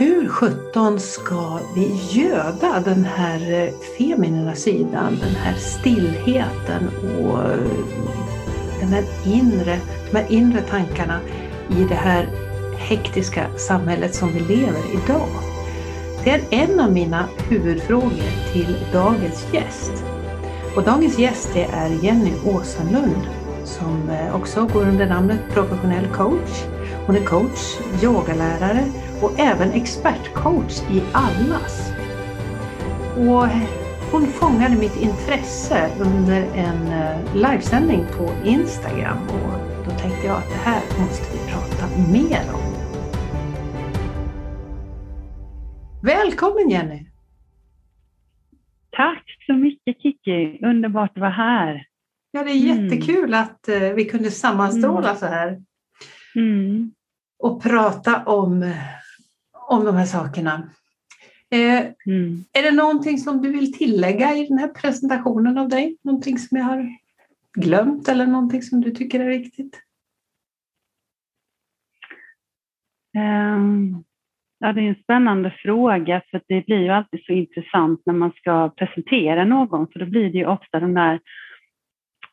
hur sjutton ska vi göda den här eh, feminina sidan, den här stillheten och eh, den här inre, de här inre tankarna i det här hektiska samhället som vi lever i idag? Det är en av mina huvudfrågor till dagens gäst. Och dagens gäst det är Jenny Åsenlund som eh, också går under namnet professionell coach. Hon är coach, yogalärare och även expertcoach i Allas. Och hon fångade mitt intresse under en eh, livesändning på Instagram och då tänkte jag att det här måste vi prata mer om. Välkommen Jenny! Tack så mycket Kiki, underbart att vara här. Ja, det är jättekul mm. att eh, vi kunde sammanstråla mm. så här. Mm. Och prata om, om de här sakerna. Eh, mm. Är det någonting som du vill tillägga i den här presentationen av dig? Någonting som jag har glömt eller någonting som du tycker är viktigt? Um, ja, det är en spännande fråga för det blir ju alltid så intressant när man ska presentera någon för då blir det ju ofta de där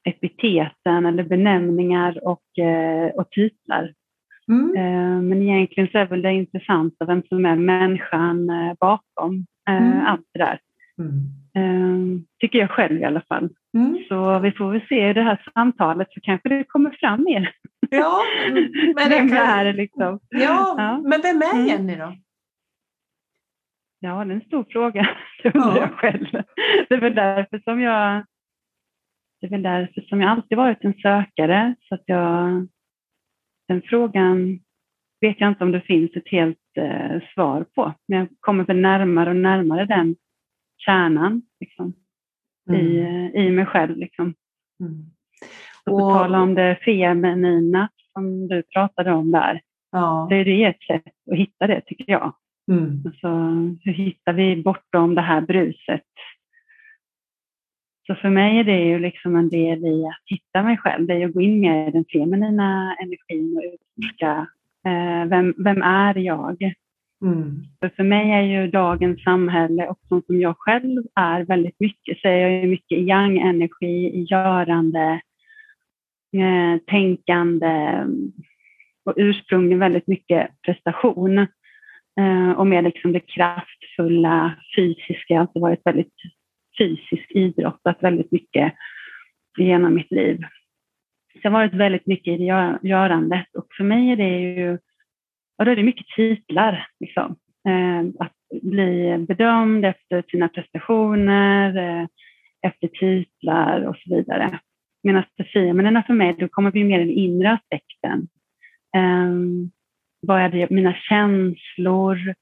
epiteten eller benämningar och, eh, och titlar. Mm. Eh, men egentligen så är väl det intressanta vem som är människan eh, bakom mm. allt det där. Mm. Tycker jag själv i alla fall. Mm. Så vi får väl se i det här samtalet så kanske det kommer fram mer. Ja, men vem kan... är liksom. ja, ja, men vem är mm. Jenny då? Ja, det är en stor fråga. Det undrar ja. jag själv. Det är väl därför som jag det är väl därför som jag alltid varit en sökare. Så att jag, den frågan vet jag inte om det finns ett helt eh, svar på. Men jag kommer väl närmare och närmare den kärnan liksom, mm. i, eh, i mig själv. Liksom. Mm. Och på tal om det feminina som du pratade om där, ja. så är det ett sätt att hitta det tycker jag. Mm. Alltså, hur hittar vi bortom det här bruset så för mig är det ju liksom en del i att hitta mig själv. Det är att gå in med den feminina energin och utforska eh, vem, vem är jag? Mm. För, för mig är ju dagens samhälle och sånt som jag själv är väldigt mycket, så är jag ju mycket yang-energi, i görande, eh, tänkande och ursprungligen väldigt mycket prestation. Eh, och med liksom det kraftfulla, fysiska, jag har alltid varit väldigt fysisk idrottat väldigt mycket genom mitt liv. Så jag har varit väldigt mycket i det görandet och för mig är det ju, ja då är det mycket titlar. Liksom. Eh, att bli bedömd efter sina prestationer, eh, efter titlar och så vidare. Medan det feminina för mig, då kommer vi mer den inre aspekten. Eh, vad är det, mina känslor,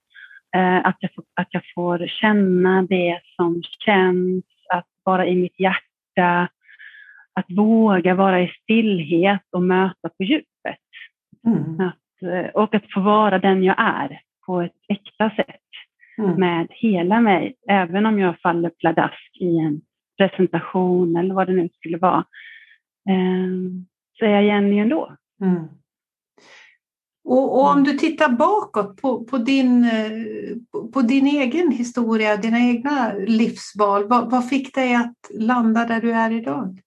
att, jag får, att jag får känna det som känns, att vara i mitt hjärta, att våga vara i stillhet och möta på djupet. Mm. Att, eh, och att få vara den jag är på ett äkta sätt mm. med hela mig, även om jag faller pladask i en presentation eller vad det nu skulle vara, eh, så är jag Jenny ändå. Mm. Och, och, om mm. du tittar bakåt på, på, din, eh, på din egen historia, dina egna livsval, vad, vad fick dig att landa där du är idag?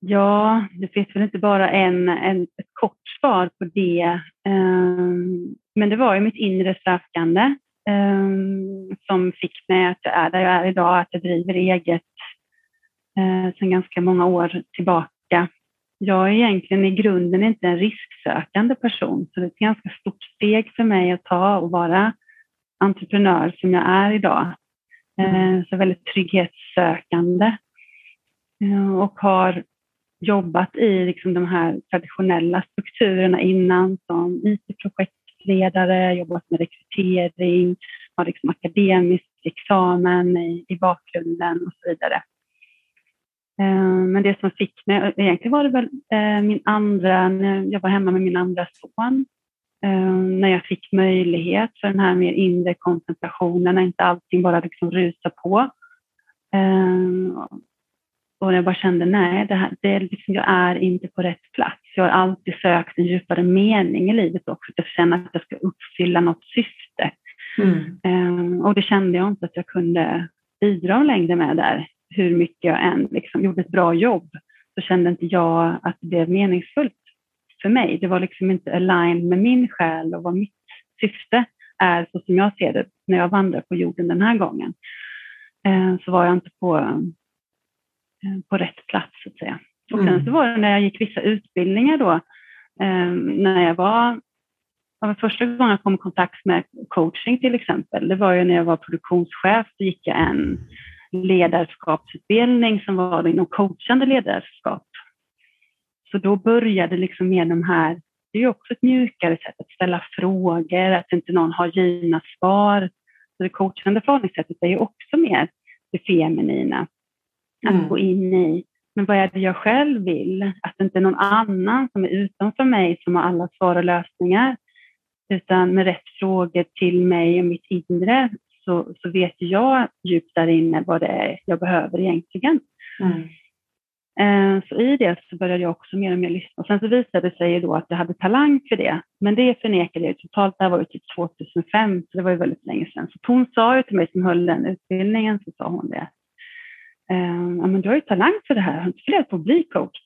Ja, det finns väl inte bara en, en, ett kort svar på det. Um, men det var ju mitt inre sökande um, som fick mig att jag är där jag är idag, att jag driver eget uh, sedan ganska många år tillbaka jag är egentligen i grunden inte en risksökande person, så det är ett ganska stort steg för mig att ta och vara entreprenör som jag är idag. Mm. Eh, så väldigt trygghetssökande eh, och har jobbat i liksom de här traditionella strukturerna innan som IT-projektledare, jobbat med rekrytering, har liksom akademisk examen i, i bakgrunden och så vidare. Eh, men det som fick mig, egentligen var det väl eh, min andra, när jag var hemma med min andra son, eh, när jag fick möjlighet för den här mer inre koncentrationen, när inte allting bara liksom rusar på. och jag bara kände, nej, det här, det är liksom, jag är inte på rätt plats. Jag har alltid sökt en djupare mening i livet också, jag känner att jag ska uppfylla något syfte. Mm. Och det kände jag inte att jag kunde bidra längre med där. Hur mycket jag än liksom gjorde ett bra jobb så kände inte jag att det blev meningsfullt för mig. Det var liksom inte aligned med min själ och vad mitt syfte är så som jag ser det när jag vandrar på jorden den här gången. Uh, så var jag inte på Eh, på rätt plats så att säga. Och sen mm. så var det när jag gick vissa utbildningar då, eh, när jag var, första gången jag kom i kontakt med coaching till exempel, det var ju när jag var produktionschef, så gick jag en ledarskapsutbildning som var inom coachande ledarskap. Så då började liksom med de här, det är ju också ett mjukare sätt att ställa frågor, att inte någon har givna svar. Så det coachande förhållningssättet är ju också mer det feminina att mm. gå in i. Men vad är det jag själv vill? Att det inte är någon annan som är utanför mig som har alla svar och lösningar. Utan med rätt frågor till mig och mitt inre så, så vet jag djupt där inne vad det är jag behöver egentligen. Mm. Eh, så i det så började jag också mer och mer lyssna. Och sen så visade det sig då att jag hade talang för det. Men det förnekade jag totalt. Det här var ju typ 2005, så det var ju väldigt länge sedan. Så hon sa ju till mig som höll den utbildningen, så sa hon det. Ehm, ja, men du har ju talang för det här, har du inte funderat på att bli coach?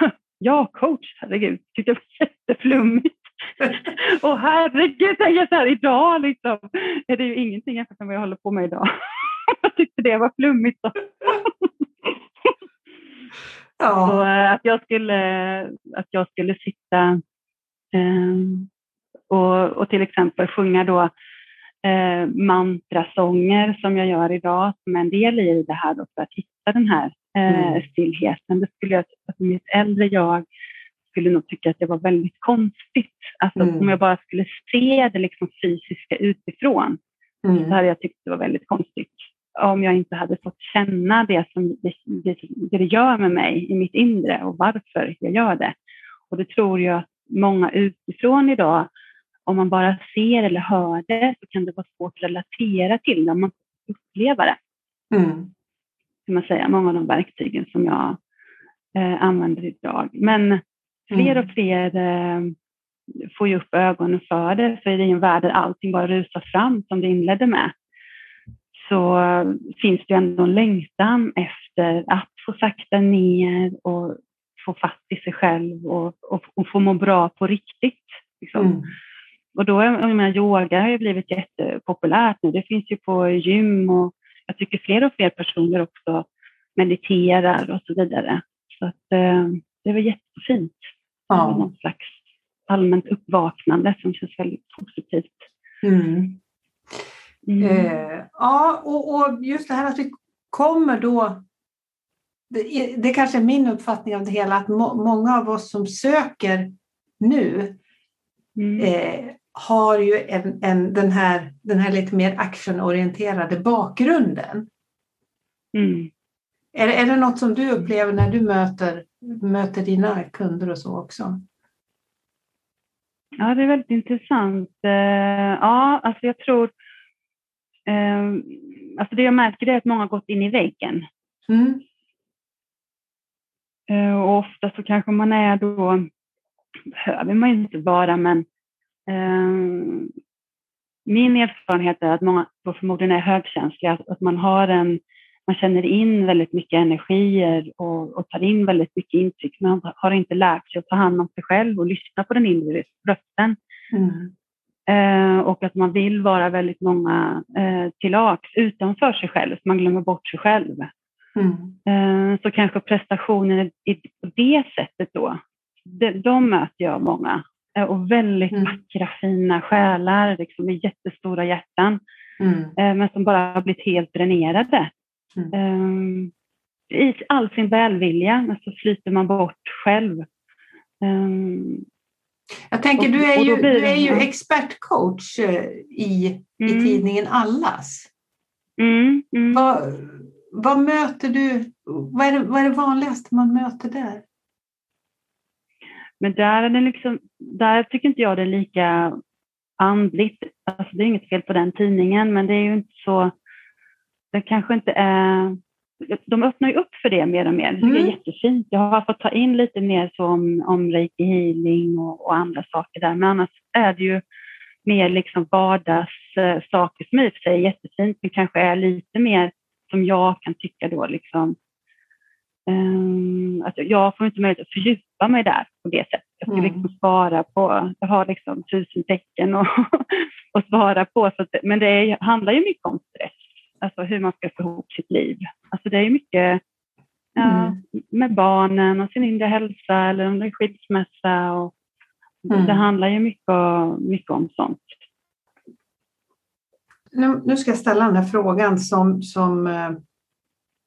ja, coach, herregud, tyckte jag var jätteflummigt. och herregud, tänker jag så här, idag liksom, är det ju ingenting jämfört med vad jag håller på med idag. jag tyckte det var flummigt. ja. Så, eh, att, jag skulle, att jag skulle sitta um, och, och till exempel sjunga då eh, mantrasånger som jag gör idag som är en del i det här då, för att hitta den här eh, mm. stillheten. Det skulle jag, alltså mitt äldre jag skulle nog tycka att det var väldigt konstigt. Alltså mm. om jag bara skulle se det liksom fysiska utifrån mm. så hade jag tyckt det var väldigt konstigt. Om jag inte hade fått känna det som det, det, det gör med mig i mitt inre och varför jag gör det. Och det tror jag att många utifrån idag om man bara ser eller hör det så kan det vara svårt att relatera till det om man upplever det. Mm. Kan man säga, många av de verktygen som jag eh, använder idag. Men fler mm. och fler eh, får ju upp ögonen för det, för i en värld där allting bara rusar fram som det inledde med, så finns det ju ändå en längtan efter att få sakta ner och få fatt i sig själv och, och, och få må bra på riktigt. Liksom. Mm. Och då, jag menar, yoga har ju blivit jättepopulärt nu. Det finns ju på gym och jag tycker fler och fler personer också mediterar och så vidare. Så att, eh, det var jättefint. Ja. Någon slags allmänt uppvaknande som känns väldigt positivt. Mm. Mm. Eh, ja, och, och, just det här att vi kommer då det, det kanske är min uppfattning av det hela, att må, många av oss som söker nu mm. eh, har ju en, en, den, här, den här lite mer actionorienterade bakgrunden. Mm. Är, är det något som du upplever när du möter, möter dina kunder och så också? Ja, det är väldigt intressant. Eh, ja, alltså jag tror... Eh, alltså det jag märker är att många har gått in i väggen. Mm. Eh, och ofta så kanske man är då, behöver man inte vara, men Ehm, min erfarenhet är att många förmodligen är högkänsliga, att man har en man känner in väldigt mycket energier och, och tar in väldigt mycket intryck. Man har inte lärt sig att ta hand om sig själv och lyssna på den inre rösten. Mm. Eh, och att man vill vara väldigt många eh, till lags utanför sig själv, så man glömmer bort sig själv. Mm. Eh, så kanske prestationen i, på det sättet då, de, de möter jag många Eh, och väldigt mm. vackra, fina själar liksom, med jättestora hjärtan, mm. Eh, men som bara har blivit helt dränerade. Mm. Um, I all sin välvilja så flyter man bort själv. Um, jag tänker, du är ju, du är ju expertcoach i, i mm. tidningen Allas. Mm, mm. Vad, vad möter du? Vad är, det, vad är det vanligaste man möter där? Men där, är det liksom, där tycker inte jag det är lika andligt. Alltså det är inget fel på den tidningen, men det är ju inte så... Det kanske inte är de öppnar ju upp för det mer och mer. Det är mm. jättefint. Jag har fått ta in lite mer så om, om reiki healing och, och, andra saker där. Men annars är det ju mer liksom vardagssaker som i och för sig är jättefint, men kanske är lite mer som jag kan tycka då liksom. Um, alltså jag får inte möjlighet att fördjupa mig där på det sättet. Jag ska mm. liksom svara på, jag har liksom tusen tecken och, och svara på. Så att, men det är, handlar ju mycket om alltså hur man ska få ihop sitt liv. Alltså det är mycket ja, mm. med barnen och sin inre hälsa eller om det är skilsmässa. Och mm. Det handlar ju mycket, mycket om sånt. Nu, nu, ska jag ställa den här frågan som, som eh,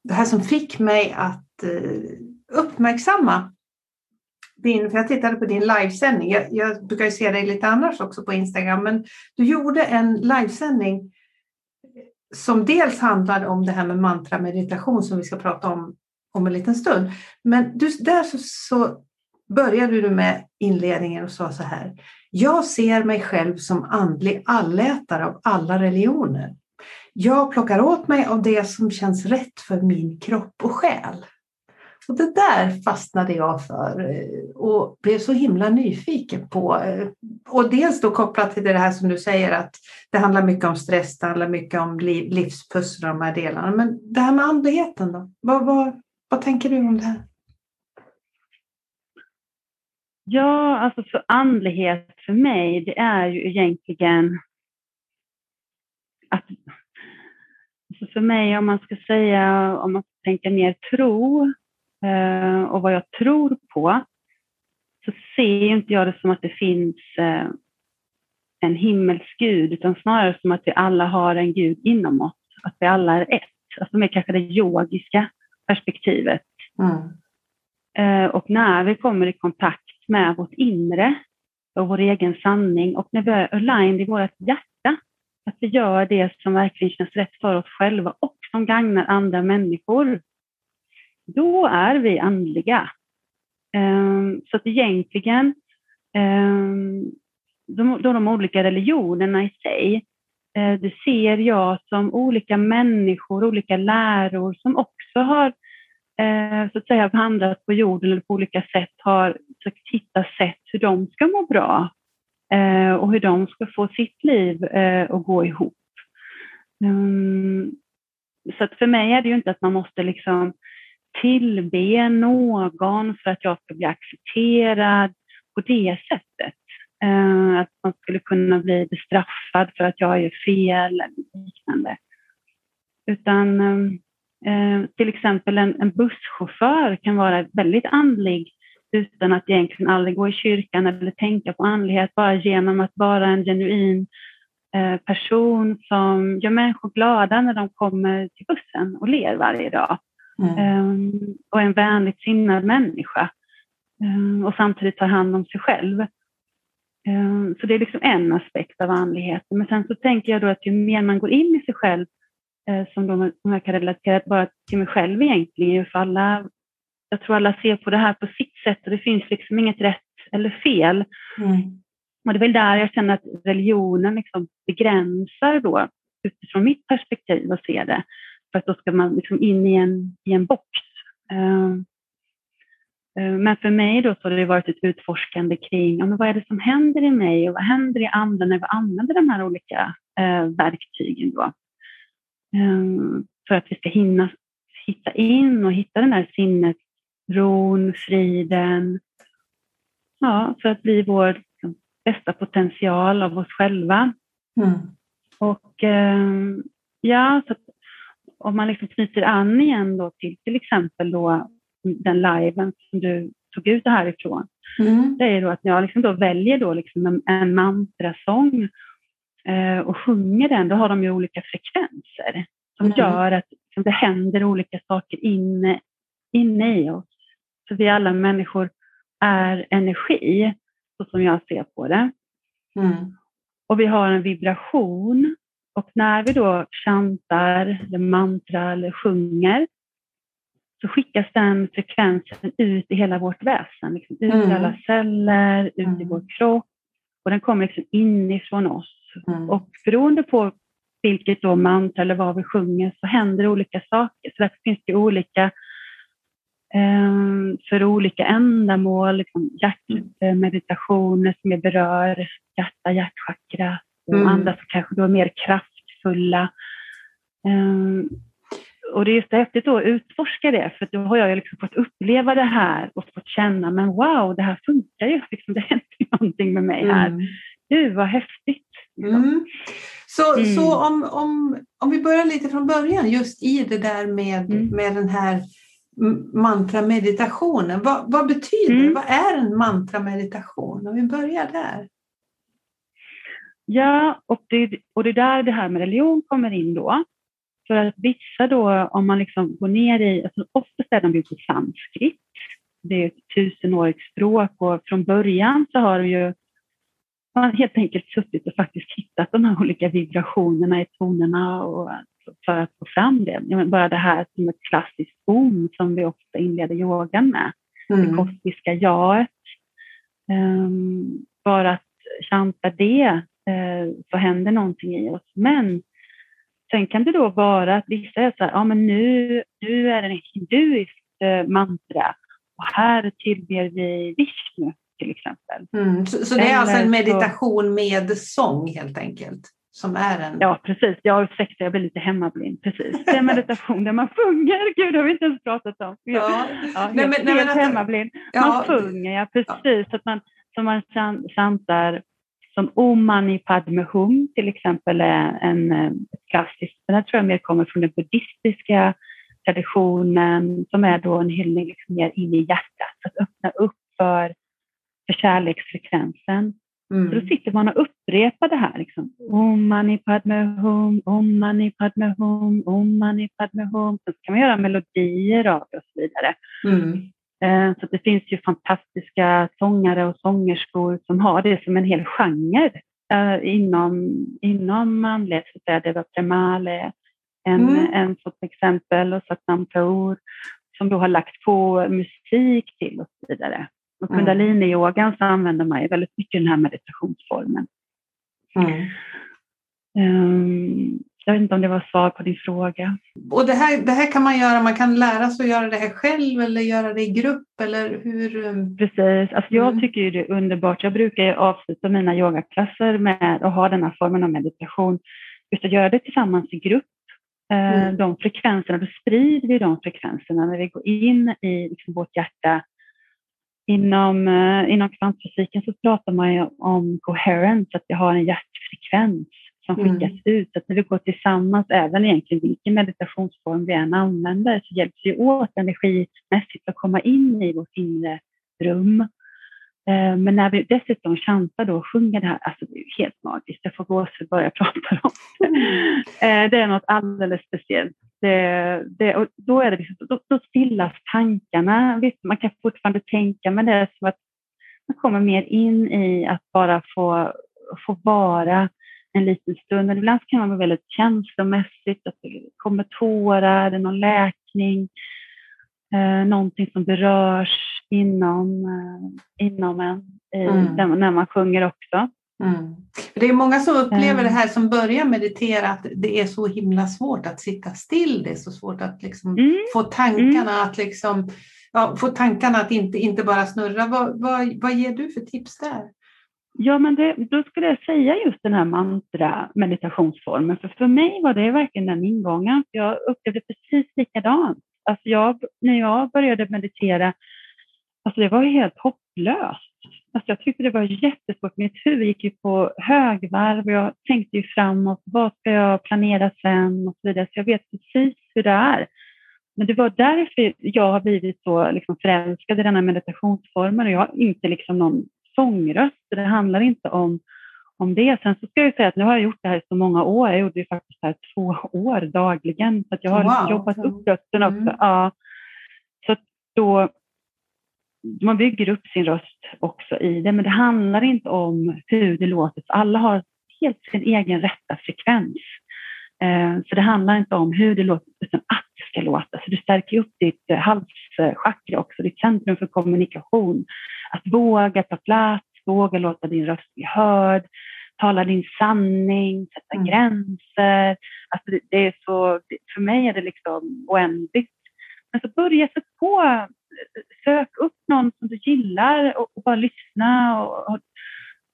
det här som fick mig att eh, uppmärksamma din, för jag tittade på din livesändning. Jag, jag brukar ju se dig lite annars också på Instagram, men du gjorde en livesändning som dels handlar om det här med mantra meditation som vi ska prata om om en liten stund. Men du, där så, så började du med inledningen och sa så här. Jag ser mig själv som andlig allätare av alla religioner. Jag plockar åt mig av det som känns rätt för min kropp och själ. Och det där fastnade jag för eh, och blev så himla nyfiken på. Eh, och dels då kopplat till det här som du säger att det handlar mycket om stress, det handlar mycket om liv, livspussel och de här delarna. Men det här med andligheten då? Vad, vad, vad tänker du om det här? Ja, alltså för andlighet för mig, det är ju egentligen att alltså för mig, om man ska säga, om man ska tänka mer tro, Eh, och vad jag tror på, så ser inte jag det som att det finns eh, en himmelsk gud, utan snarare som att vi alla har en gud inom oss, att vi alla är ett. Alltså med kanske det yogiska perspektivet. Mm. Eh, och när vi kommer i kontakt med vårt inre och vår egen sanning och när vi är aligned i vårt hjärta, att vi gör det som verkligen känns rätt för oss själva och som gagnar andra människor, då är vi andliga. Ehm, så att egentligen, ehm, då de, de olika religionerna i sig, eh, det ser jag som olika människor, olika läror som också har eh, så att säga vandrat på jorden eller på olika sätt har försökt hitta sätt hur de ska må bra eh, och hur de ska få sitt liv att gå ihop. Ehm, så att för mig är det ju inte att man måste liksom tillbe någon för att jag ska bli accepterad på det sättet. Eh, att man skulle kunna bli bestraffad för att jag gör fel eller liknande. Utan eh, eh, till exempel en, en busschaufför kan vara väldigt andlig utan att egentligen aldrig gå i kyrkan eller tänka på andlighet, bara genom att vara en genuin eh, person som gör människor glada när de kommer till bussen och ler varje dag. Mm. Um, och en vänligt sinnad människa. Um, och samtidigt tar hand om sig själv. Um, så det är liksom en aspekt av andligheten. Men sen så tänker jag då att ju mer man går in i sig själv, uh, som, då, som jag kan relatera bara till mig själv egentligen, för alla, jag tror alla ser på det här på sitt sätt och det finns liksom inget rätt eller fel. Mm. Och det är väl där jag känner att religionen liksom begränsar då, utifrån mitt perspektiv att se det. För att då ska man liksom in i en, i en box. Uh, men för mig då så har det varit ett utforskande kring ja, men vad är det som händer i mig och vad händer i andra när vi använder de här olika uh, verktygen. Då. För att vi ska hinna hitta in och hitta den här sinnet, ron, friden. Ja, för att bli vår liksom, bästa potential av oss själva. Mm. Och ja, så om man liksom knyter an igen då till till exempel då den liven som du tog ut det härifrån, mm. det är då att jag liksom då väljer då liksom en, en mantrasång eh, och sjunger den, då har de ju olika frekvenser som mm. gör att liksom, det händer olika saker inne, inne i oss. Så vi alla människor är energi, så som jag ser på det. Mm. Och vi har en vibration och när vi då chantar, eller mantra eller sjunger så skickas den frekvensen ut i hela vårt väsen, liksom ut mm. i alla celler, ut mm. i vår kropp och den kommer liksom inifrån oss. Mm. Och beroende på vilket då mantra eller vad vi sjunger så händer olika saker. Så därför finns det olika eh, för olika ändamål, liksom hjärtmeditationer som berör hjärta, hjärtchakra och mm. andra som kanske då är mer kraftfulla. Um, och det är just häftigt att utforska det, för då har jag liksom fått uppleva det här och fått känna, men wow, det här funkar ju, liksom, det händer någonting med mig här. Mm. Gud, vad häftigt. Mm. Så, mm. så om, om, om vi börjar lite från början, just i det där med, mm. med den här mantrameditationen. Vad, vad betyder det? Mm. Vad är en mantrameditation? Om vi börjar där. Ja, och det, och det är där det här med religion kommer in då. För att vissa då, om man liksom går ner i, alltså oftast är de ju på sanskrit. Det är ett tusenårigt språk och från början så har ju man helt enkelt suttit och faktiskt hittat de här olika vibrationerna i tonerna och för att få fram det. Bara det här som ett klassiskt om som vi ofta inleder yogan med, mm. det kosmiska jaet. Um, bara att chanta det så händer någonting i oss. Men Sen kan det då vara att vissa är så här, ja men nu, nu är det en hinduiskt eh, mantra och här tillber vi Vishnu till exempel. Mm, så, så, det är alltså en meditation så, med sång helt enkelt? Som är en... Ja, precis. Jag har ursäkta, jag blir lite hemmablind. Precis. Det är meditation där man sjunger. Gud, det har vi inte ens pratat om. Ja. Ja, nej, men, nej, hemmablind. Man ja, sjunger, ja precis. Ja. Så att man, så man chantar som Om Mani Padme Hum till exempel är en, en klassisk, den här tror jag mer kommer från den buddhistiska traditionen som är då en hyllning liksom mer in i hjärtat, att öppna upp för, för kärleksfrekvensen. Mm. Så då sitter man och upprepar det här. Liksom. Om mani padme hum, om mani padme hum, om mani padme hum. Så kan man göra melodier av det och så vidare. Mm. Eh, så det finns ju fantastiska sångare och sångerskor som har det som en hel genre eh, inom, inom manlighet. Det var Premale, en, mm. en sånt exempel, och Satnam Kaur som då har lagt på musik till och så vidare. Och mm. kundalini-yogan så använder man ju väldigt mycket den här meditationsformen. Mm. Um, jag vet inte om det var svar på din fråga. Och det här, det här kan man göra, man kan lära sig att göra det här själv eller göra det i grupp eller hur? Um, Precis, alltså jag mm. tycker ju det är underbart. Jag brukar ju avsluta mina yogaklasser med att ha den här formen av meditation. Just att göra det tillsammans i grupp. Eh, mm. De frekvenserna, då sprider vi de frekvenserna när vi går in i liksom vårt hjärta. Inom, uh, inom kvantfysiken så pratar man ju om coherence, att vi har en hjärtfrekvens som mm. skickas mm. ut. Så att när vi går tillsammans, även egentligen vilken meditationsform vi än använder, så hjälps vi åt energimässigt att komma in i vårt inre rum. Eh, men när vi dessutom chantar då och sjunger det här, alltså det är helt magiskt. Jag får gåshud bara jag pratar om det. Mm. Det är något alldeles speciellt. Det, det, och då, är det liksom, då, då stillas tankarna. Visst, man kan fortfarande tänka, men det är som att man kommer mer in i att bara få, få vara en liten stund. Men ibland kan man vara väldigt känslomässigt, att det kommer tårar, det är någon läkning, eh, någonting som berörs inom, eh, inom en mm. när man sjunger också. Mm. Det är många som upplever det här som börjar meditera att det är så himla svårt att sitta still. Det är så svårt att liksom mm. få tankarna mm. att liksom, ja, få tankarna att inte, inte bara snurra. Vad, vad, vad ger du för tips där? Ja, men det, då skulle jag säga just den här mantra-meditationsformen. För för mig var det verkligen den ingången. Jag upplevde precis likadant. Alltså jag, när jag började meditera, alltså det var helt hopplöst. Alltså jag tyckte det var jättesvårt. Mitt huvud gick ju på högvarv och jag tänkte ju framåt. Vad ska jag planera sen? Och så vidare. Så jag vet precis hur det är. Men det var därför jag har blivit så liksom förälskad i denna meditationsformen och jag har inte liksom någon sångröst. Det handlar inte om, om det. Sen så ska jag säga att nu har jag gjort det här i så många år. Jag gjorde det faktiskt här två år dagligen. Så jag har wow. jobbat upp rösten också. Mm. Ja. Så då, man bygger upp sin röst också i det, men det handlar inte om hur det låter. Alla har helt sin egen rätta frekvens. Eh, så det handlar inte om hur det låter, utan att ska låta. Så du stärker upp ditt eh, halschakra också, ditt centrum för kommunikation. Att våga ta plats, våga låta din röst bli hörd, tala din sanning, sätta mm. gränser. Alltså det, det, är så, för mig är det liksom oändligt. Men så börja sig på, sök upp någon som du gillar och, och bara lyssna och, och,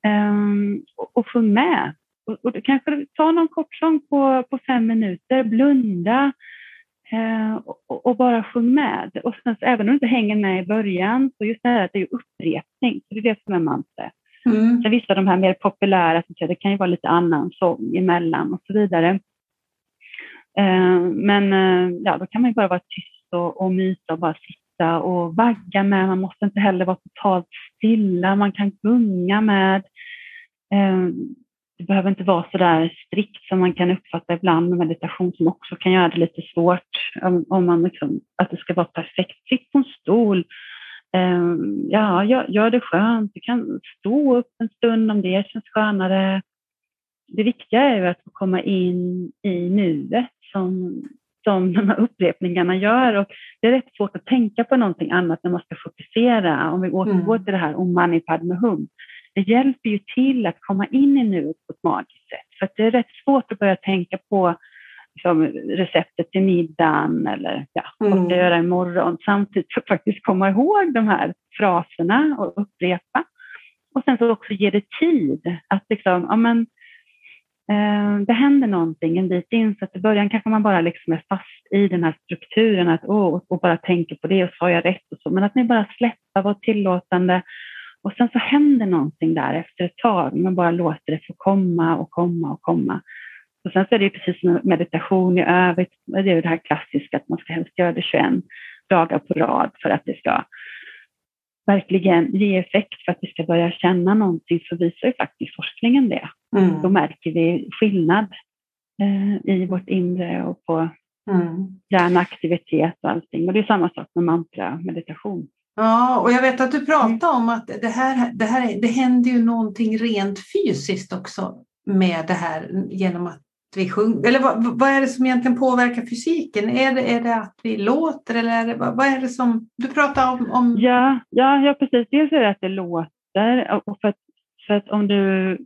um, och, och sjung med. Och, och du kanske tar någon kortsång på, på fem minuter, blunda eh, och, och, bara sjung med. Och sen, även om du inte hänger med i början, så just det här att det är upprepning, det är det som är mantra. Mm. Sen vissa av de här mer populära, det kan ju vara lite annan sång emellan och så vidare. Eh, men eh, ja, då kan man ju bara vara tyst och, och mysa och bara sitta och vagga med. Man måste inte heller vara totalt stilla, man kan gunga med. Det behöver inte vara så där strikt som man kan uppfatta ibland med meditation som också kan göra det lite svårt. Om, om man liksom, att det ska vara perfekt. Sitt på en stol. Um, ja, gör, gör det skönt. Du kan stå upp en stund om det känns skönare. Det viktiga är ju att komma in i nuet som, som de här upprepningarna gör. Och det är rätt svårt att tänka på någonting annat när man ska fokusera. Om vi återgår mm. till det här om mani padme hum det hjälper ju till att komma in i nuet på ett magiskt sätt. För det är rätt svårt att börja tänka på liksom, receptet till middagen eller ja, vad ska jag göra imorgon? Samtidigt så faktiskt komma ihåg de här fraserna och upprepa. Och sen så också ge det tid att liksom, ja men, eh, det händer någonting en bit in, så att i början kanske man bara liksom är fast i den här strukturen att, oh, och bara tänker på det och sa jag rätt och så, men att ni bara släppa, vara tillåtande och sen så händer någonting där efter ett tag. Man bara låter det få komma och komma och komma. Och sen så är det precis som meditation i övrigt. Det är det här klassiska att man ska helst göra det 21 dagar på rad för att det ska verkligen ge effekt för att vi ska börja känna någonting så visar ju faktiskt forskningen det. Mm. Då märker vi skillnad eh, i vårt inre och på mm. hjärnaktivitet och allting. Och det är samma sak med mantra meditation. Ja, och jag vet att du pratade om att det här, det här det händer ju någonting rent fysiskt också med det här genom att vi sjunger. Eller vad, vad är det som egentligen påverkar fysiken? Är det, är det att vi låter eller är det, vad, vad är det som... Du pratar om... om... Ja, ja, ja, precis. Dels är det att det låter. Och för, att, för att om du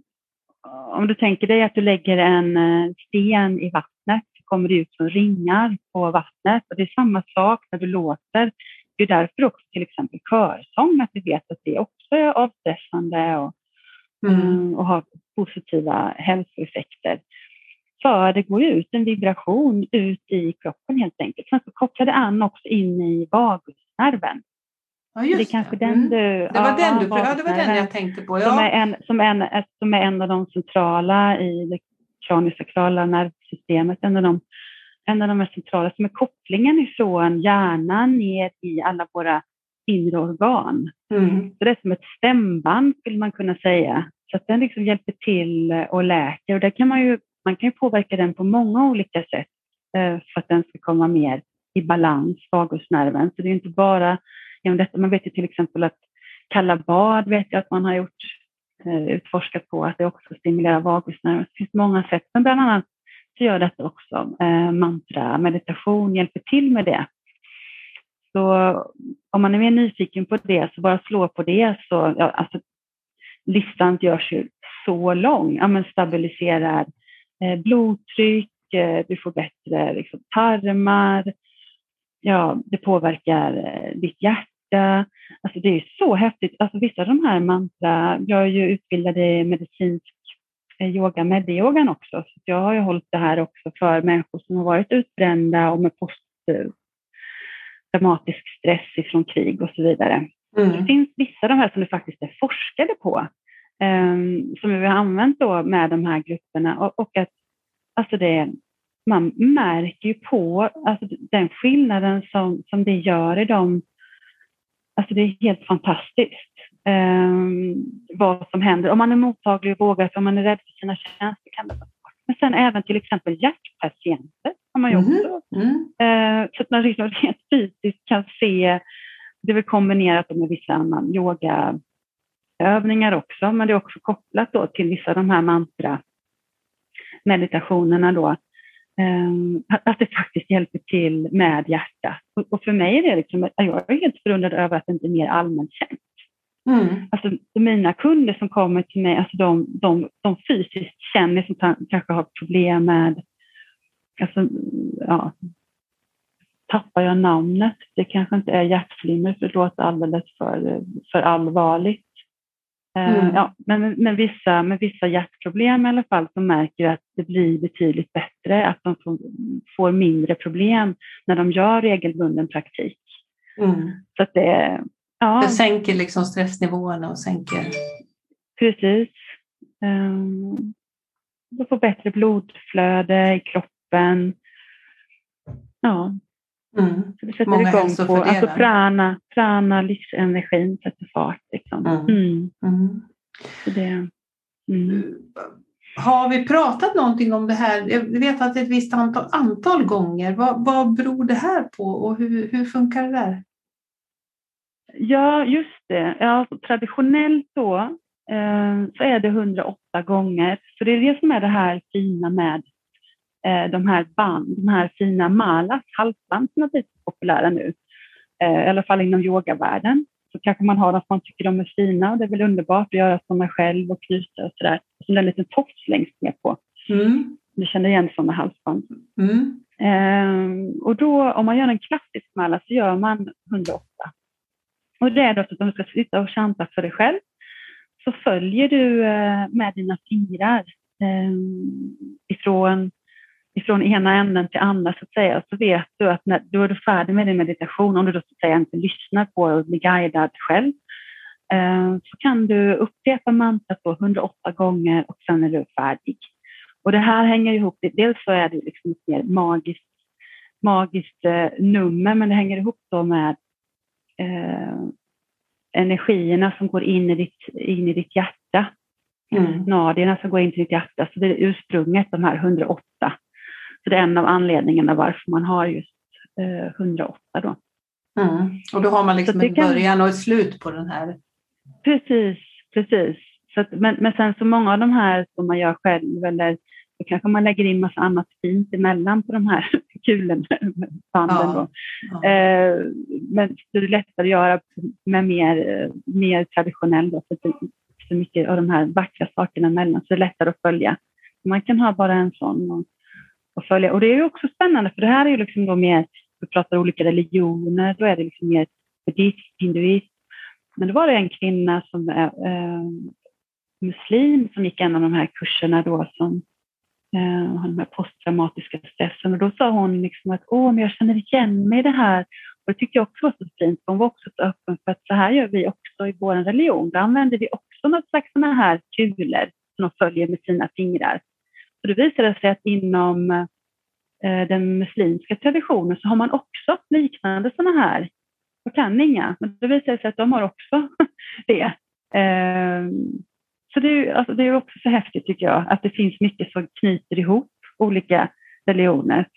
om du tänker dig att du lägger en eh, sten i vattnet så kommer det ut som ringar på vattnet. Och det är samma sak när du låter. Det är därför också till exempel körsång, att vi vet att det också är avstressande och, mm. mm. och har positiva hälsoeffekter. För det går ut en vibration ut i kroppen helt enkelt. Sen så kopplar det an också in i vagusnerven. Ja, just det. Är kanske det. Den mm. du, det var ja, den du, ja, det var den jag tänkte på. Ja. Som, är en, som, en, som är en av de centrala i det kraniossakrala nervsystemet, en av de en av de mest centrala som är kopplingen ifrån hjärnan ner i alla våra inre organ. Mm. Så det är som ett stämband skulle man kunna säga. Så att den liksom hjälper till och läker. Och där kan man, ju, man kan ju påverka den på många olika sätt eh, för att den ska komma mer i balans, vagusnerven. Så det är inte bara genom detta. Man vet ju till exempel att kalla bad vet jag att man har gjort eh, utforskat på att det också stimulerar vagusnerven. Det finns många sätt, men bland annat så gör detta också. Eh, mantra, meditation hjälper till med det. Så om man är mer nyfiken på det, så bara slå på det. Så, ja, alltså, listan görs ju så lång. Ja, men stabiliserar eh, blodtryck, eh, du får bättre liksom, tarmar, ja, det påverkar eh, ditt hjärta. Alltså, det är så häftigt. Alltså, vissa av de här mantra, jag är ju utbildad i medicinsk yoga med också. Så jag har ju hållit det här också för människor som har varit utbrända och med posttraumatisk stress ifrån krig och så vidare. Mm. Det finns vissa av de här som det faktiskt är forskade på, um, som vi har använt då med de här grupperna och, och att alltså det, man märker ju på alltså den skillnaden som, som det gör i dem. Alltså det är helt fantastiskt eh, vad som händer. Om man är mottaglig och vågar, om man är rädd för sina känslor kan det vara svårt. Men sen även till exempel hjärtpatienter har man ju mm-hmm. också. Mm. Eh, så att man liksom rent fysiskt kan se, det är väl kombinerat med vissa annan yogaövningar också, men det är också kopplat då till vissa av de här mantra meditationerna då, ehm, att det faktiskt hjälper till med hjärtat. Och för mig är det liksom, jag är helt förundrad över att det inte är mer allmänt känt. Mm. Alltså mina kunder som kommer till mig, alltså de, de, de fysiskt känner som kanske har problem med, alltså, ja, tappar jag namnet? Det kanske inte är hjärtflimmer för det låter alldeles för, för allvarligt. Eh, mm. Ja, men med vissa, med vissa hjärtproblem i alla fall så märker jag att det blir betydligt bättre, att de får, får mindre problem när de gör regelbunden praktik. Mm. Så att det, ja. det sänker liksom stressnivåerna och sänker... Precis. Um, de får bättre blodflöde i kroppen. Ja. Mm. Så det sätter Många igång på alltså prana, prana, livsenergin sätter fart. Liksom. Mm. Mm. mm. Det, mm. Har vi pratat någonting om det här? Jag vet att det är ett visst antal, antal gånger. Vad, vad beror det här på och hur, hur funkar det där? Ja, just det. Ja, traditionellt då eh, så är det 108 gånger. Så det är det som är det här fina med eh, de här band, de här fina malas, halsband som har blivit populära nu. Eh, I alla fall inom yogavärlden. Så kanske man har dem som man tycker de är fina och det är väl underbart att göra sådana själv och knyta och sådär. Och så en liten tofs längst ner på. Mm. Du känner igen sådana halsband. Mm. Eh, och då om man gör en klassisk mala så gör man 108 och det är då att om du ska sitta och chanta för dig själv så följer du eh, med dina fingrar eh, ifrån, ifrån ena änden till andra så att säga. Så vet du att när, då är du färdig med din meditation, om du då så att säga inte lyssnar på och blir guidad själv, eh, så kan du upprepa mantrat 108 gånger och sen är du färdig. Och det här hänger ihop, dels så är det liksom ett mer magiskt, magiskt nummer, men det hänger ihop då med eh, energierna som går in i ditt, in i ditt hjärta. Mm. Nadierna som går in till ditt hjärta. Så det är ursprunget, de här 108. Så det är en av anledningarna varför man har just eh, 108 då. Mm. Och då har man liksom en början och ett slut på den här? Precis, precis. Så att, men, men sen så många av de här som man gör själv eller då kanske man lägger in massa annat fint emellan på de här kulorna, banden. Ja, ja. Eh, men det är lättare att göra med mer, mer traditionell, då, för det så mycket av de här vackra sakerna emellan, så det är lättare att följa. Man kan ha bara en sån och, och följa. Och det är ju också spännande, för det här är ju liksom då mer, vi pratar olika religioner, då är det liksom mer buddhism, hinduism. Men då var det en kvinna som är eh, muslim som gick en av de här kurserna då som eh, den här posttraumatiska stressen. Och då sa hon liksom att Åh, men jag känner igen mig i det här. Och det tyckte jag också var så fint. Hon var också så öppen för att så här gör vi också i vår religion. Då använder vi också något slags sådana här kulor som de följer med sina fingrar. Så det visade sig att inom eh, den muslimska traditionen så har man också liknande sådana här. Jag kan inga, men det visade sig att de har också det. Eh, så det är, alltså, det är också så häftigt tycker jag, att det finns mycket som knyter ihop olika religioner.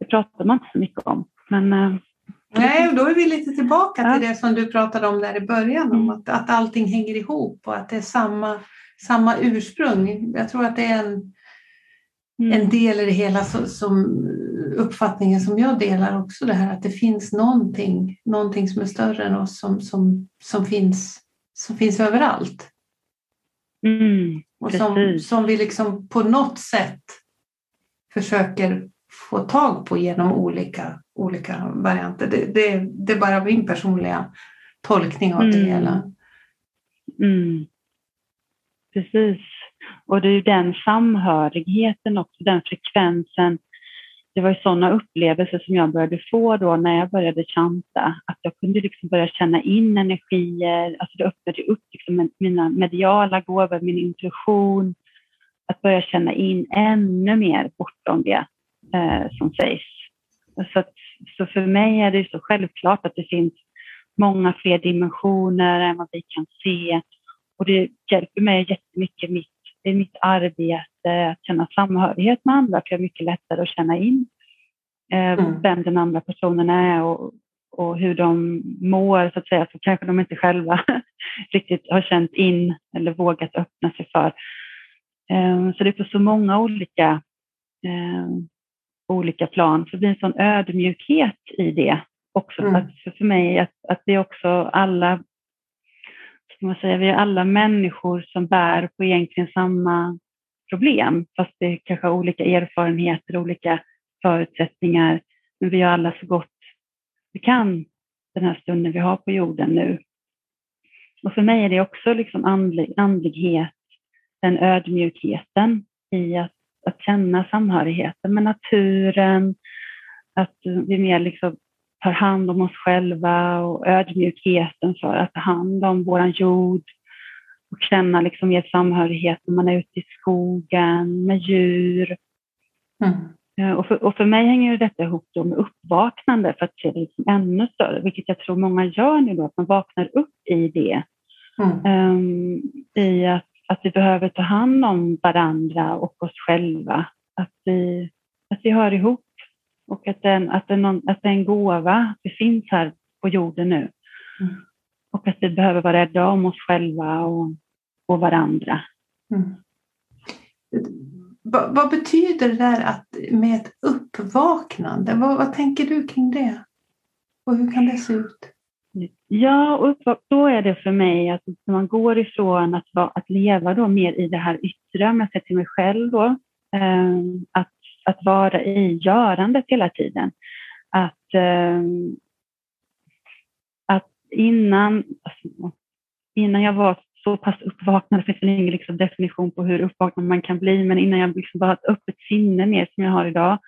Det pratar man inte så mycket om. Men, eh, Nej, då är vi lite tillbaka ja. till det som du pratade om där i början, om mm. att, att allting hänger ihop och att det är samma, samma ursprung. Jag tror att det är en, mm. en del i det hela som, som uppfattningen som jag delar också, det här att det finns någonting, någonting som är större än oss som, som, som, finns, som finns överallt. Mm, och som, som vi liksom på något sätt försöker få tag på genom olika, olika varianter. Det, det, det är bara min personliga tolkning av det mm. hela. Mm. Precis. Och det är ju den samhörigheten också, den frekvensen det var ju sådana upplevelser som jag började få då när jag började chanta, att jag kunde liksom börja känna in energier, alltså det öppnade upp liksom mina mediala gåvor, min intuition, att börja känna in ännu mer bortom det eh, som sägs. Så, att, så för mig är det så självklart att det finns många fler dimensioner än vad vi kan se och det hjälper mig jättemycket i mitt i mitt arbete att känna samhörighet med andra, för jag är mycket lättare att känna in eh, mm. vem den andra personen är och, och hur de mår, så att säga, så kanske de inte själva riktigt har känt in eller vågat öppna sig för. Eh, så det är på så många olika, eh, olika plan, så det blir en sån ödmjukhet i det också. Mm. Att för mig att, att det är också alla man säga, vi är alla människor som bär på egentligen samma problem, fast det kanske har olika erfarenheter, olika förutsättningar, men vi gör alla så gott vi kan den här stunden vi har på jorden nu. Och för mig är det också liksom andlig, andlighet, den ödmjukheten i att, att känna samhörigheten med naturen, att vi mer liksom tar hand om oss själva och ödmjukheten för att ta hand om vår jord och känna liksom mer samhörighet när man är ute i skogen med djur. Mm. Eh, och för, och för mig hänger detta ihop med uppvaknande för att se det liksom ännu större, vilket jag tror många gör nu då, att man vaknar upp i det. Mm. Um, I att, att vi behöver ta hand om varandra och oss själva. Att vi, att vi hör ihop och att, den, att, den, att det är en gåva, att vi finns här på jorden nu. Mm. Och att vi behöver vara rädda om oss själva och, och varandra. Mm. Vad, vad, betyder det där att, med ett uppvaknande? Vad, vad, tänker du kring det? Och hur kan det se ut? Ja, och då är det för mig att när man går ifrån att, att leva då mer i det här yttre, om jag ser till mig själv då, eh, att, att vara i görandet hela tiden. Att, eh, att innan, alltså, innan jag var så pass uppvaknad, det finns ingen liksom definition på hur uppvaknad man kan bli, men innan jag liksom bara ett öppet sinne mer som jag har idag,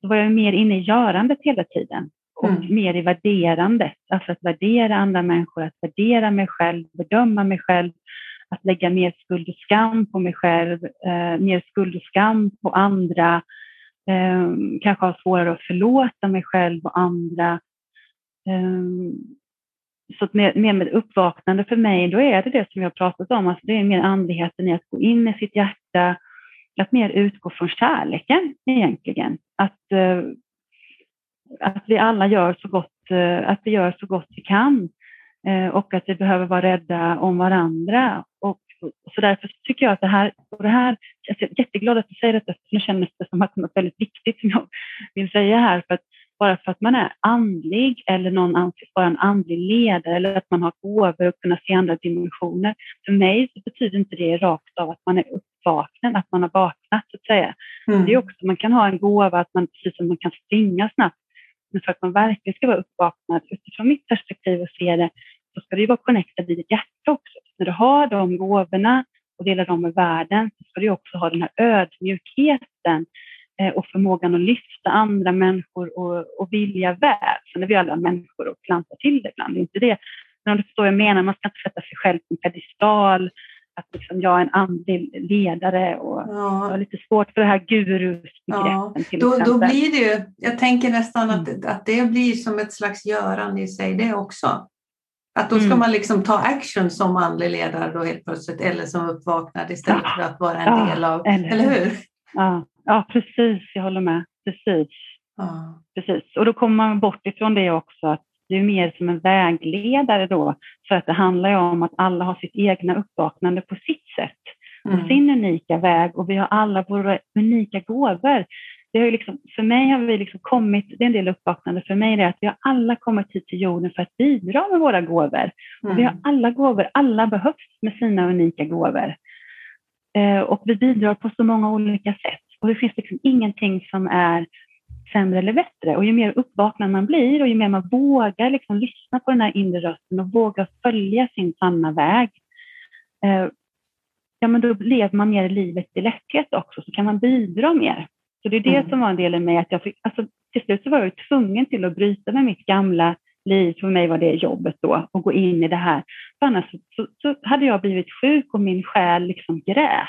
så var jag mer inne i görandet hela tiden och mm. mer i värderandet, alltså att värdera andra människor, att värdera mig själv, bedöma mig själv, att lägga mer skuld och skam på mig själv, eh, mer skuld och skam på andra, eh, kanske har svårare att förlåta mig själv och andra. Eh, så mer, mer med uppvaknande för mig, då är det det som jag har pratat om, alltså det är mer andligheten i att gå in i sitt hjärta, att mer utgå från kärleken egentligen. Att, eh, att vi alla gör så gott, eh, att vi gör så gott vi kan eh, och att vi behöver vara rädda om varandra. Så därför tycker jag att det här, och det här, jag är jätteglad att du säger detta, för nu känns det som att det är något väldigt viktigt som jag vill säga här, för att bara för att man är andlig eller någon anses vara en andlig ledare eller att man har gåvor och kunna se andra dimensioner. För mig så betyder inte det rakt av att man är uppvaknad, att man har vaknat så att säga. Mm. Det är också, man kan ha en gåva att man, precis som man kan springa snabbt, men för att man verkligen ska vara uppvaknad utifrån mitt perspektiv och se det, så ska det ju vara connectad i ditt hjärta också. När du har de gåvorna och delar dem med världen så ska du också ha den här ödmjukheten Eh, och förmågan att lyfta andra människor och, och vilja väl. Sen är vi alla människor och klantar till det ibland, det är inte det. Men om du förstår vad jag menar, man ska inte sätta sig själv på en pedestal, att liksom jag är en andlig ledare och ja. jag har lite svårt för det här gurusbegreppen. Ja. Då, då blir det ju, jag tänker nästan att, mm. att det blir som ett slags görande i sig det också. Att då ska mm. man liksom ta action som andlig ledare då helt plötsligt eller som uppvaknad istället ja. för att vara en ja. del av, eller, eller hur? Ja. Ja, precis. Jag håller med. Precis. Ja. precis. Och då kommer man bort ifrån det också, att du är mer som en vägledare då, för att det handlar ju om att alla har sitt egna uppvaknande på sitt sätt och mm. sin unika väg och vi har alla våra unika gåvor. Det har liksom, för mig har vi liksom kommit, det är en del uppvaknande för mig, det är att vi har alla kommit hit till jorden för att bidra med våra gåvor. Mm. Och vi har mm. alla gåvor, alla behövs med sina unika gåvor. Eh, och vi bidrar på så många olika sätt. Och det finns liksom ingenting som är sämre eller bättre. Och ju mer uppvaknad man blir och ju mer man vågar liksom lyssna på den här inre rösten och vågar följa sin sanna väg, eh, ja, men då lever man mer livet i lätthet också, så kan man bidra mer. Så det är det mm. som var en del i mig, att jag fick, alltså, till slut så var jag tvungen till att bryta med mitt gamla liv, för mig var det jobbet då, och gå in i det här. För annars så, så, så hade jag blivit sjuk och min själ liksom grät.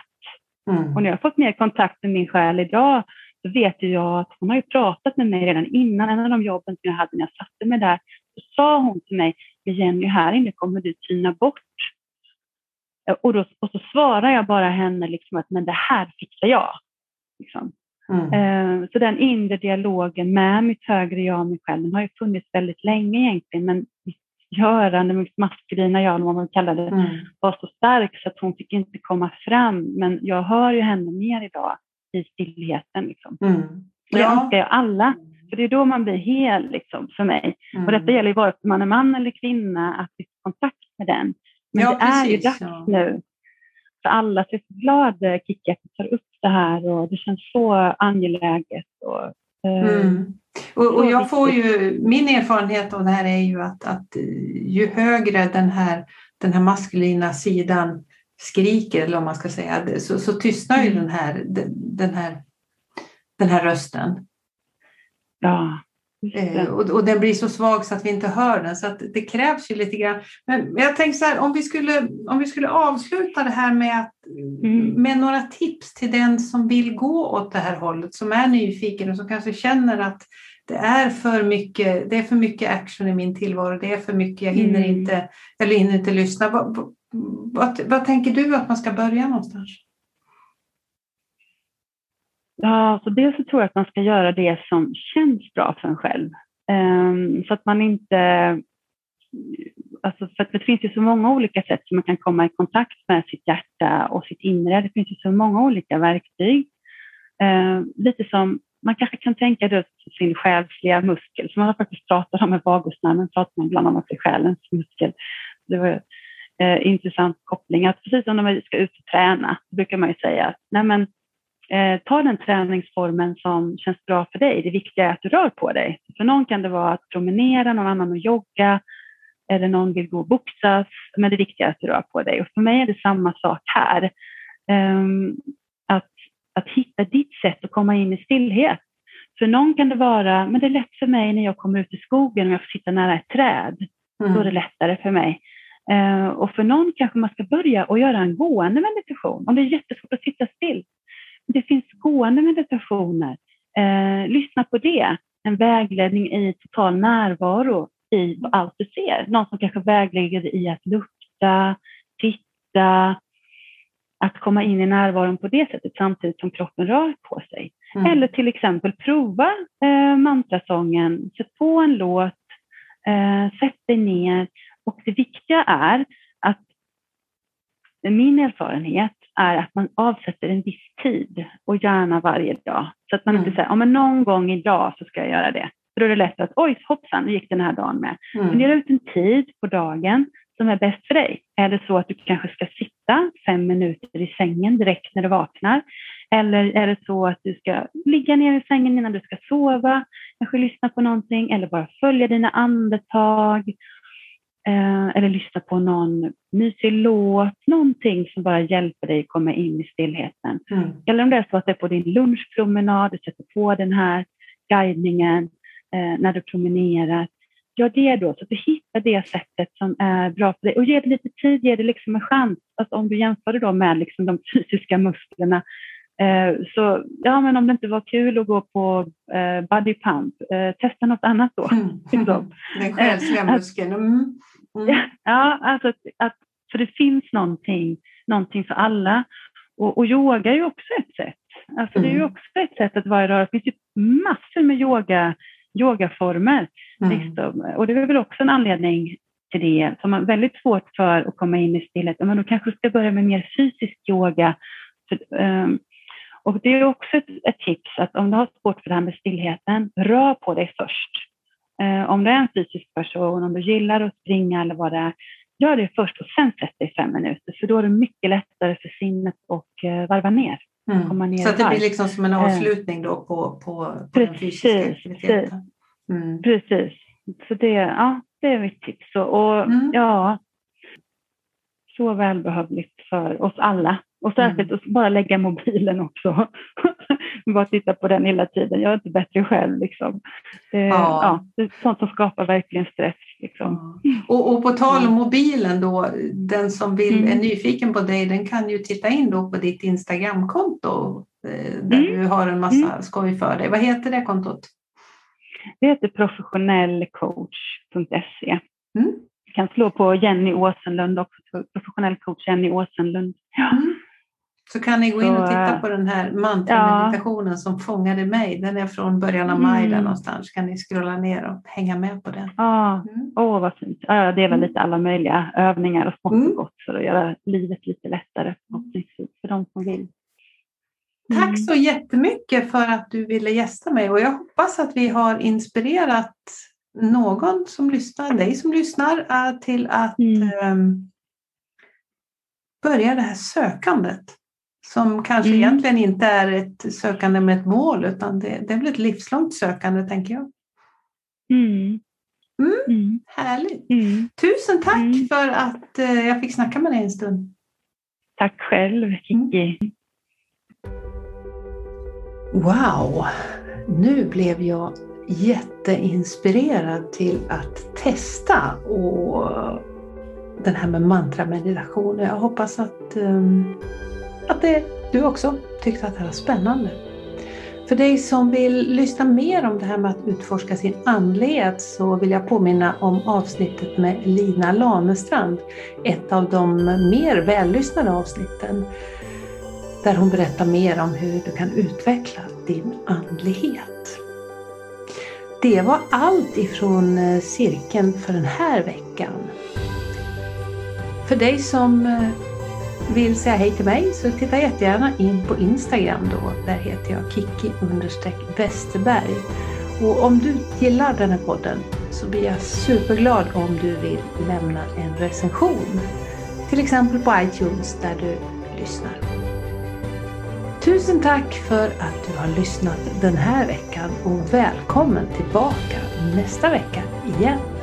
Mm. Och när jag fått mer kontakt med min själ idag så vet jag att hon har ju pratat med mig redan innan, en av de jobben som jag hade när jag satte mig där, så sa hon till mig, Jenny, här inne kommer du tyna bort. Och, då, och så svarar jag bara henne liksom att, men det här fixar jag. Liksom. Mm. Eh, så den inre dialogen med mitt högre jag och mig själv, den har ju funnits väldigt länge egentligen, men görande, mitt maskulina jag, vad man kallar det, mm. var så stark så att hon fick inte komma fram. Men jag hör ju henne mer idag i stillheten. Liksom. Mm. Ja. Det önskar jag alla, för det är då man blir hel liksom, för mig. Mm. Och detta gäller ju vare sig man är man eller kvinna, att vi får kontakt med den. Men ja, det precis, är ju dags ja. nu för alla. Så jag är så glad Kikki att du tar upp det här och det känns så angeläget. Och, eh, mm. och, och, jag får ju, min erfarenhet av det här är ju att, att ju högre den här, den här maskulina sidan skriker, eller om man ska säga, så, så tystnar ju mm. den, här, den, här, den här rösten. Ja. Eh, och, och den blir så svag så att vi inte hör den, så att det krävs ju lite grann. Men jag tänkte så här, om vi skulle, om vi skulle avsluta det här med, att, mm. med några tips till den som vill gå åt det här hållet, som är nyfiken och som kanske känner att det är för mycket, det är för mycket action i min tillvaro, det är för mycket, jag hinner, mm. inte, eller hinner inte lyssna. Vad, vad, vad tänker du att man ska börja någonstans? Ja, så dels så tror jag att man ska göra det som känns bra för en själv. Um, så att man inte... Alltså för det finns ju så många olika sätt som man kan komma i kontakt med sitt hjärta och sitt inre. Det finns ju så många olika verktyg. Ehm, lite som man kanske kan tänka det sin själsliga muskel, som man har faktiskt pratat om med vagusnerven, pratar man ibland om att det är själens muskel. Det var eh, intressant koppling, att precis som när man ska ut och träna, brukar man ju säga att nej men, eh, ta den träningsformen som känns bra för dig. Det viktiga är att du rör på dig. För någon kan det vara att promenera, någon annan att jogga, eller någon vill gå och boxas, men det viktiga är att du rör på dig. Och för mig är det samma sak här. Um, att, att hitta ditt sätt att komma in i stillhet. För någon kan det vara, men det är lätt för mig när jag kommer ut i skogen och jag får sitta nära ett träd. Mm. Då är det lättare för mig. Uh, och för någon kanske man ska börja och göra en gående meditation. Om det är jättesvårt att sitta still, det finns gående meditationer. Eh, lyssna på det. En vägledning i total närvaro i allt du ser. Någon som kanske vägleder i att lukta, titta, att komma in i närvaron på det sättet samtidigt som kroppen rör på sig. Mm. Eller till exempel prova eh, mantrasången, sätt på en låt, eh, sätt dig ner. Och det viktiga är att min erfarenhet är att man avsätter en viss tid och gärna varje dag. Så att man mm. inte säger, ja men någon gång idag så ska jag göra det. För då är det lätt att, oj hoppsan, nu gick den här dagen med. Mm. Fundera ut en tid på dagen som är bäst för dig. Är det så att du kanske ska sitta fem minuter i sängen direkt när du vaknar? Eller är det så att du ska ligga ner i sängen innan du ska sova, kanske lyssna på någonting eller bara följa dina andetag Eh, eller lyssna på någon mysig låt, någonting som bara hjälper dig komma in i stillheten. Mm. Eller om det är så att det är på din lunchpromenad, du sätter på den här guidningen eh, när du promenerar. Gör det då, så att du hittar det sättet som är bra för dig. Och ge det lite tid, ge det liksom en chans. Alltså om du jämför det då med liksom de fysiska musklerna Eh, så ja, men om det inte var kul att gå på eh, body pump, eh, testa något annat då. Mm. Liksom. Den själsliga muskeln. Mm. Mm. Ja, alltså att, att, för det finns någonting, någonting för alla. Och, och yoga är ju också ett sätt. Alltså det är ju mm. också ett sätt att vara i rörelse. Det finns ju massor med yoga, yogaformer. Mm. Liksom. Och det är väl också en anledning till det, som har väldigt svårt för att komma in i stillhet. Men då kanske ska börja med mer fysisk yoga. För, um, och det är också ett, ett, tips att om du har svårt för det här med stillheten, rör på dig först. Eh, om du är en fysisk person, om du gillar att springa eller vad det är, gör det först och sen sätt dig fem minuter, för då är det mycket lättare för sinnet att eh, varva ner. Mm. ner så att det blir liksom som en eh, avslutning då på, på, på den fysiska aktiviteten? Mm. Precis. Så det, ja, det är mitt tips. Och, och mm. ja, så välbehövligt för oss alla. Och särskilt mm. att bara lägga mobilen också. bara titta på den hela tiden. Jag är inte bättre själv. Liksom. Det, ja. ja. det är sånt som skapar verkligen stress. Liksom. Ja. Och, och, på tal om mobilen då, den som vill, mm. är nyfiken på dig, den kan ju titta in då på ditt Instagramkonto eh, där mm. du har en massa mm. skoj för dig. Vad heter det kontot? Det heter professionellcoach.se. Mm. Du kan slå på Jenny Åsenlund också, professionell coach Jenny Åsenlund. Ja. Mm. Så kan ni gå in och titta på den här mantrameditationen ja. som fångade mig. Den är från början av maj mm. där någonstans. kan ni scrolla ner och hänga med på den. Ja, mm. åh vad fint. Jag delar mm. lite alla möjliga övningar och smått och mm. gott för att göra livet lite lättare för de som vill. Tack mm. så jättemycket för att du ville gästa mig och jag hoppas att vi har inspirerat någon som lyssnar, dig som lyssnar, till att um, börjar det här sökandet. Som kanske mm. egentligen inte är ett sökande med ett mål utan det, det är väl ett livslångt sökande tänker jag. Mm. Mm, mm. Härligt! Mm. Tusen tack mm. för att eh, jag fick snacka med dig en stund. Tack själv Kiki. Wow! Nu blev jag jätteinspirerad till att testa och den här med mantrameditation. Jag hoppas att, um, att det, du också tyckte att det var spännande. För dig som vill lyssna mer om det här med att utforska sin andlighet så vill jag påminna om avsnittet med Lina Lanestrand. Ett av de mer vällyssnade avsnitten. Där hon berättar mer om hur du kan utveckla din andlighet. Det var allt ifrån eh, cirkeln för den här veckan. För dig som eh, vill säga hej till mig så titta jättegärna in på Instagram då. Där heter jag Kiki Westerberg. Och om du gillar den här podden så blir jag superglad om du vill lämna en recension. Till exempel på iTunes där du lyssnar. Tusen tack för att du har lyssnat den här veckan och välkommen tillbaka nästa vecka igen.